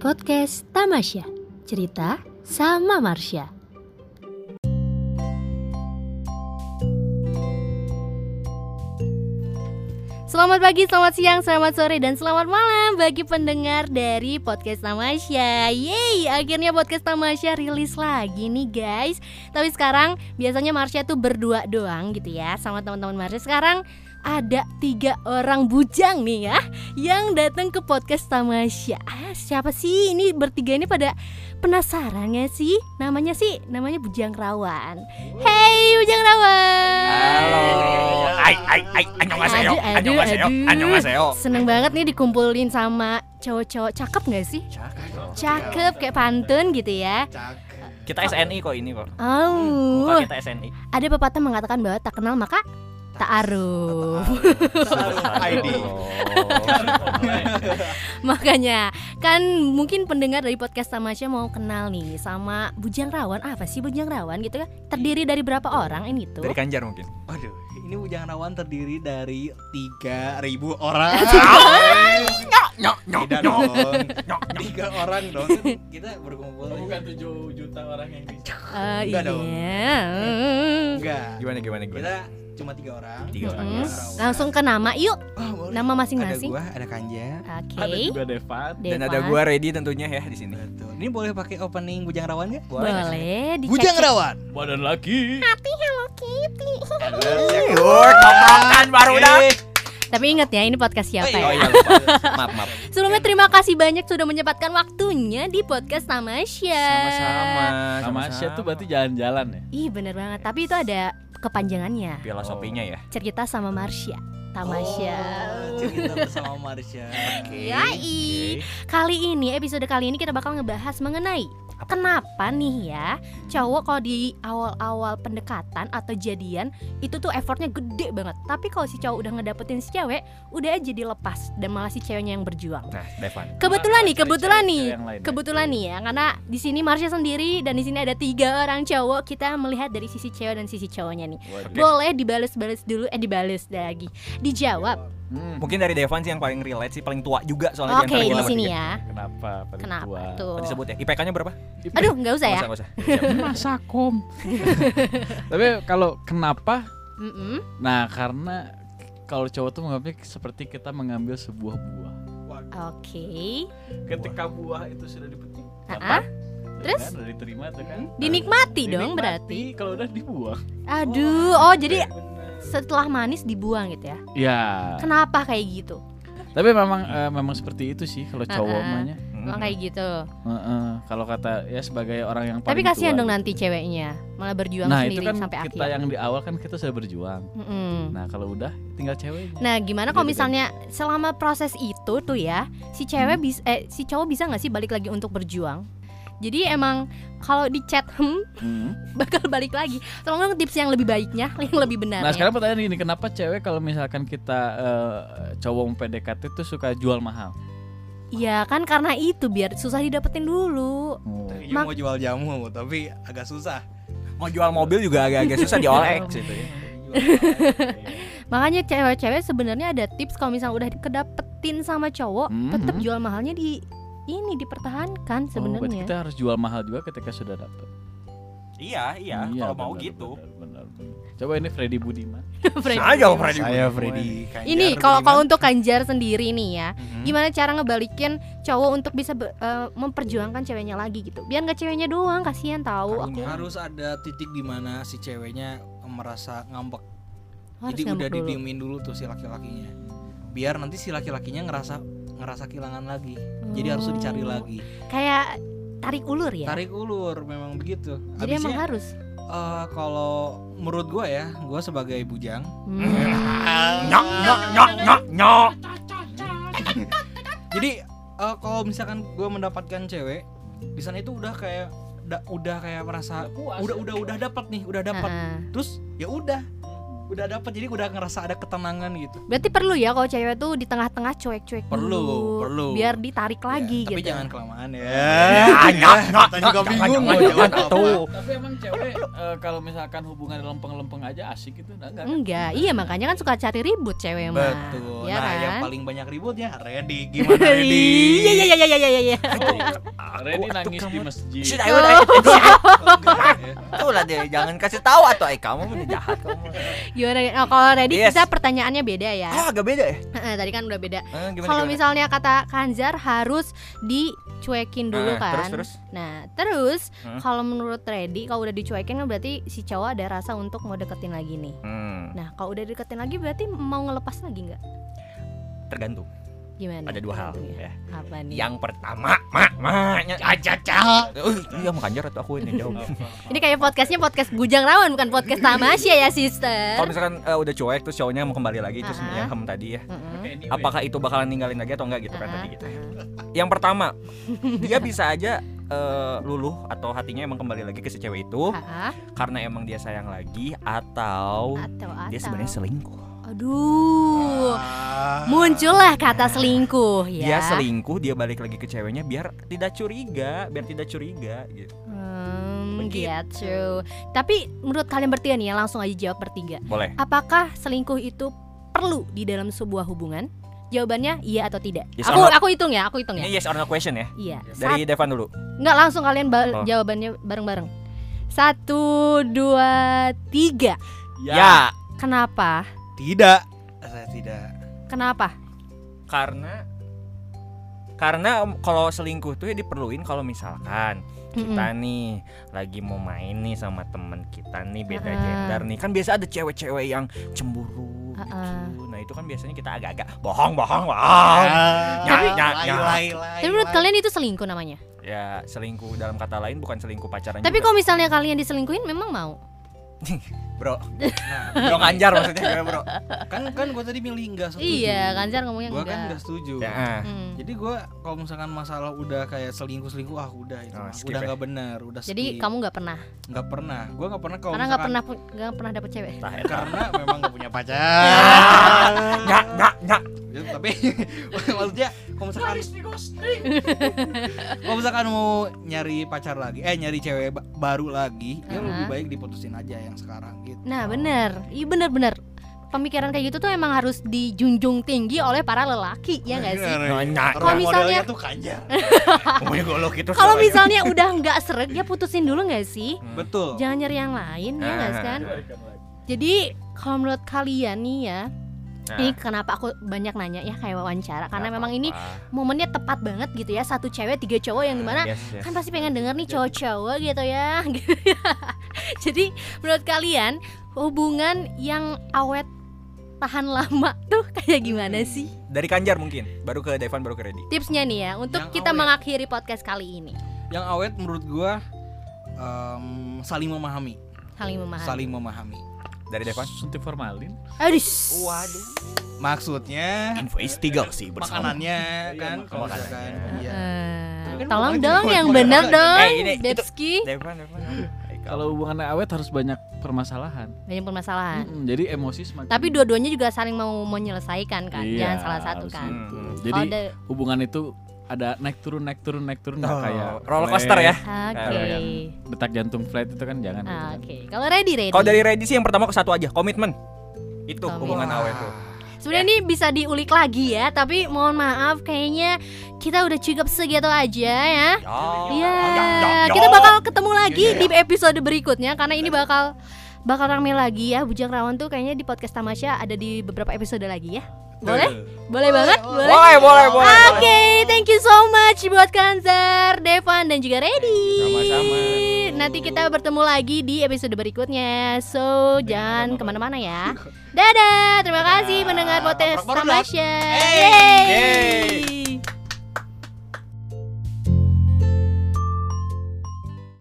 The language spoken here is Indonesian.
Podcast Tamasya. Cerita sama Marsha. Selamat pagi, selamat siang, selamat sore, dan selamat malam bagi pendengar dari Podcast Tamasya. Yeay, akhirnya Podcast Tamasya rilis lagi nih guys. Tapi sekarang biasanya Marsha tuh berdua doang gitu ya sama teman-teman Marsha. Sekarang ada tiga orang bujang nih ya yang datang ke podcast Tamasya. Ah, siapa sih ini bertiga ini pada penasaran gak sih? Namanya sih namanya Bujang Rawan. Hey Bujang Rawan. Halo. Ai ai ai annyeonghaseyo. Annyeonghaseyo. aduh. Annyeonghaseyo. Seneng banget nih dikumpulin sama cowok-cowok cakep gak sih? Cakep kayak pantun gitu ya. Kita SNI kok ini kok. Oh, kita SNI. ada pepatah mengatakan bahwa tak kenal maka tak aruh. ID. Makanya kan mungkin pendengar dari podcast Tamasya mau kenal nih sama Bujang Rawan apa sih Bujang Rawan gitu kan terdiri dari berapa orang ini tuh Dari Kanjar mungkin. Waduh, ini Ujang Rawan terdiri dari 3000 orang. Nyok nyok Tidak nyok. dong. Nyok nyok. Tiga orang dong. Kita berkumpul. Bukan 7 juta orang yang bisa. Eh, Enggak dong. iya Enggak. Gimana gimana gimana. Kita cuma tiga orang. Tiga orang. Rawan. langsung ke nama yuk Oh, boleh. nama masing-masing. Ada gua, ada Kanja. oke Ada juga Devan. Dan ada gua ready tentunya ya di sini. Betul. Ini boleh pakai opening Bujang Rawan nggak? boleh dicek Bujang Rawan. Badan lagi. Hello Kitty Yuk, ngomongkan baru dah. Tapi ingat ya ini podcast siapa Oh ya iya lupa. Maaf maaf. sebelumnya terima kasih banyak sudah menyempatkan waktunya di podcast Tamasya Sama-sama. Sama Asia tuh berarti jalan-jalan ya. ih bener banget tapi itu ada kepanjangannya filosofinya ya. cerita sama Marsha Tamasya Oh, cerita bersama Marsha. Yai. Kali ini episode kali ini kita bakal ngebahas mengenai kenapa nih ya cowok kalau di awal-awal pendekatan atau jadian itu tuh effortnya gede banget. Tapi kalau si cowok udah ngedapetin si cewek, udah aja dilepas dan malah si ceweknya yang berjuang. Nah, Devan. Kebetulan nih, kebetulan cewek- nih, cewek ya. kebetulan nih ya, karena di sini Marsha sendiri dan di sini ada tiga orang cowok. Kita melihat dari sisi cewek dan sisi cowoknya nih. Waduh. Boleh dibales-bales dulu, eh dibales lagi, dijawab. Hmm, Mungkin dari Devan sih yang paling relate sih, paling tua juga soalnya Oke antara di sini bertiga. ya. Kenapa? Paling Kenapa tua. tuh? Oh, disebut ya. IPK-nya berapa? Aduh, nggak usah ya. Nggak usah, nggak usah. Masa kom. Tapi kalau kenapa? Mm-mm. Nah, karena kalau cowok tuh menganggapnya seperti kita mengambil sebuah buah. Oke. Ketika buah itu sudah dipetik, tuh Terus? kan, udah diterima tuh kan? Dinikmati dong Dinikmati, berarti. Kalau udah dibuang. Aduh, oh jadi setelah manis dibuang gitu ya. Ya. Kenapa kayak gitu? Tapi memang eh, memang seperti itu sih kalau cowok Ah-ah. mahnya. Emang Hmm. kayak gitu. Heeh, kalau kata ya sebagai orang yang Tapi paling kasihan tua dong gitu. nanti ceweknya malah berjuang Nah, sendiri itu kan sampai kita akhir. yang di awal kan kita sudah berjuang. Mm-mm. Nah, kalau udah tinggal ceweknya. Nah, gimana kalau Beda-beda. misalnya selama proses itu tuh ya, si cewek bisa eh si cowok bisa nggak sih balik lagi untuk berjuang? Jadi emang kalau di chat hmm, Hmm. bakal balik lagi. Tolong dong tips yang lebih baiknya, yang lebih benar. Nah, sekarang pertanyaan ini, kenapa cewek kalau misalkan kita eh, cowok PDKT tuh suka jual mahal? Iya kan karena itu biar susah didapetin dulu. Oh. Mak- mau jual jamu tapi agak susah. Mau jual mobil juga agak-agak susah di OLX gitu ya. Makanya cewek-cewek sebenarnya ada tips kalau misalnya udah kedapetin sama cowok, Mhm. tetap jual mahalnya di ini dipertahankan Oh, berarti sebenarnya. kita harus jual mahal juga ketika sudah dapet. Iya, iya, kalau mau benar, gitu. benar, benar, benar. Coba ini Freddy Budiman. Freddy. Saya Freddy. Saya Freddy. Kanjar Ini kalau kalau untuk Kanjar sendiri nih ya, Mhm. gimana cara ngebalikin cowok untuk bisa be- eh, memperjuangkan ceweknya lagi gitu? Biar nggak ceweknya doang, kasihan tahu aku. Harus ada titik di mana si ceweknya merasa ngambek. Harus Jadi ngambek udah dulu. didiemin dulu tuh si laki-lakinya. Biar nanti si laki-lakinya ngerasa ngerasa kehilangan lagi. Jadi harus dicari Oh. lagi. Kayak tarik ulur ya. Tarik ulur memang begitu. Jadi emang Habisnya, harus. eh, kalau menurut gua ya, gua sebagai bujang Hmm. Nyok nyok nyok nyok nyok. Jadi eh, kalau misalkan gue mendapatkan cewek di sana itu udah kayak da- udah kayak merasa udah udah udah dapat nih, udah dapat. Ah, Terus ya udah udah dapet jadi udah ngerasa ada ketenangan gitu Berarti perlu ya kalau cewek tuh di tengah-tengah cuek-cuek Perlu, dulu, perlu. biar ditarik lagi Ya, tapi gitu. jangan kelamaan ya Ya, nyok, nyok, Kita juga bingung mau jangan, tuh. Tapi emang cewek eh, kalau misalkan hubungan lempeng-lempeng aja asik gitu enggak enggak. Enggak, iya makanya kan suka cari ribut cewek mah. betul Ya nah kan? yang paling banyak ributnya ready gimana ready Iya iya iya iya iya iya. Aku- nangis di masjid. Sudah, ayo, ayo, ayo. Tuh lah deh, jangan kasih tahu atau eh kamu udah jahat kamu. Gimana? Oh, kalau ready Yes. kita pertanyaannya beda ya. Ah, agak beda ya? Heeh, tadi kan udah beda. Eh, Kalau misalnya kata Kanzar harus dicuekin dulu Ah, kan. terus, terus? Nah, terus Hmm. kalau menurut Ready kalau udah dicuekin kan berarti si cowok ada rasa untuk mau deketin lagi nih. Hmm, Nah, kalau udah deketin lagi berarti mau ngelepas lagi nggak? tergantung. Gimana? Ada dua hal Tergantungnya? ya. Apa nih? Yang pertama, mak, maknya aja cah. Uh, iya mau kanjar atau aku ini jauh. Ini kayak podcastnya podcast Bujang Rawan bukan podcast Tamasya ya, sister. Kalau misalkan eh, udah cuek terus cowoknya mau kembali lagi terus Ah. yang kamu tadi ya. Anyway. Apakah itu bakalan ninggalin lagi atau enggak gitu kan tadi gitu ya. ah. Yang pertama, dia bisa aja eh, luluh atau hatinya emang kembali lagi ke si cewek itu ah. karena emang dia sayang lagi atau atau atau dia sebenarnya selingkuh. Aduh Ah. muncullah kata selingkuh ya Dia selingkuh, dia balik lagi ke ceweknya biar tidak curiga, biar tidak curiga gitu. Hmm, Begitu. gitu. Tapi menurut kalian bertiga nih ya langsung aja jawab bertiga. Boleh. Apakah selingkuh itu perlu di dalam sebuah hubungan? Jawabannya iya atau tidak. Yes aku aku hitung ya, aku hitung ya. Ini yes or no question ya. Iya. Dari Devan dulu. Nggak langsung kalian ba- Oh. jawabannya bareng-bareng. Satu, dua, tiga. Ya, Kenapa? Tidak saya tidak Kenapa? karena karena kalau selingkuh tuh ya diperluin kalau misalkan kita nih lagi mau main nih sama temen kita nih beda Ah. gender nih kan biasa ada cewek-cewek yang cemburu Ah, gitu. Nah itu kan biasanya kita agak-agak bohong bohong bohong. Nyak, nyak. Tapi menurut kalian itu selingkuh namanya? Ya selingkuh dalam kata lain bukan selingkuh pacaran. Tapi kalau misalnya kalian diselingkuhin memang mau? bro, bro kanjar maksudnya bro? kan kan gue tadi milih enggak setuju Iya, Kanjar ngomongnya gue enggak. kan enggak setuju Ya, ah. Hmm. jadi gue kalau misalkan masalah udah kayak selingkuh selingkuh ah udah itu Oh, udah ya. nggak benar udah Jadi skip. kamu nggak pernah? nggak pernah gue nggak pernah kalau Karena nggak pernah nggak pernah dapet cewek. Eta. karena memang nggak punya pacar Nyak, nyak, nyak. Ya, tapi maksudnya kalau misalkan kalau misalkan mau nyari pacar lagi eh nyari cewek ba- baru lagi ya Uh-huh. lebih baik diputusin aja yang sekarang gitu Nah bener, iya bener-bener Pemikiran kayak gitu tuh emang harus dijunjung tinggi oleh para lelaki ya nggak sih? Nyak, nyak. Kalau misalnya- tuh golok itu. Kalau soalnya. misalnya udah nggak seret ya putusin dulu nggak sih? Hmm. betul Jangan nyari yang lain ya nggak sih kan? Ah. Jadi kalau menurut kalian nih ya, Nah, ini kenapa aku banyak nanya ya kayak wawancara karena nggak memang ini apa-apa. momennya tepat banget gitu ya satu cewek tiga cowok yang di mana Yes, yes. kan pasti pengen denger nih cowok-cowok gitu ya. Jadi menurut kalian hubungan yang awet tahan lama tuh kayak gimana sih? Dari kanjar mungkin, baru ke Devan baru ke Reddy. Tipsnya nih ya untuk Yang kita awet. mengakhiri podcast kali ini. yang awet menurut gua em, saling memahami Saling memahami. saling memahami Dari Devan. Suntik formalin. Aduh. Waduh. maksudnya Investigasi bersama. makanannya kan Iya, kalau makanannya. misalkan Eh, iya Kan tolong dong yang benar dong, Eh. Devan, Devan. Kalau hubungan awet harus banyak permasalahan. Banyak permasalahan. Mm-mm, jadi emosi semakin. Tapi dua-duanya juga saling mau menyelesaikan kan, Iya, jangan salah satu kan. Hmm. Jadi hubungan itu ada naik turun naik turun naik turun nggak Oh, kayak roller coaster ya. Oke. Yang detak jantung flat itu kan jangan. gitu kan. Oke. Kalau ready ready. Kalau dari Reddy sih yang pertama ke satu aja, komitmen. Itu Komitmen. hubungan awet tuh. Sebenarnya ini bisa diulik lagi ya, tapi mohon maaf kayaknya kita udah cukup segitu aja ya. Iya, kita bakal ketemu lagi Ya, ya, di episode berikutnya karena ini bakal bakal rame lagi ya. Bujang Rawan tuh kayaknya di podcast Tamasya ada di beberapa episode lagi ya. Boleh? Boleh banget? Boleh. Boleh, boleh, boleh. Oke, thank you so much buat Kanzar, Devan dan juga Reddy. Sama-sama. Nanti kita bertemu lagi di episode berikutnya. So, jangan ke mana-mana ya. Dadah, terima kasih pendengar podcast. Tamasya. Hey. Yeay.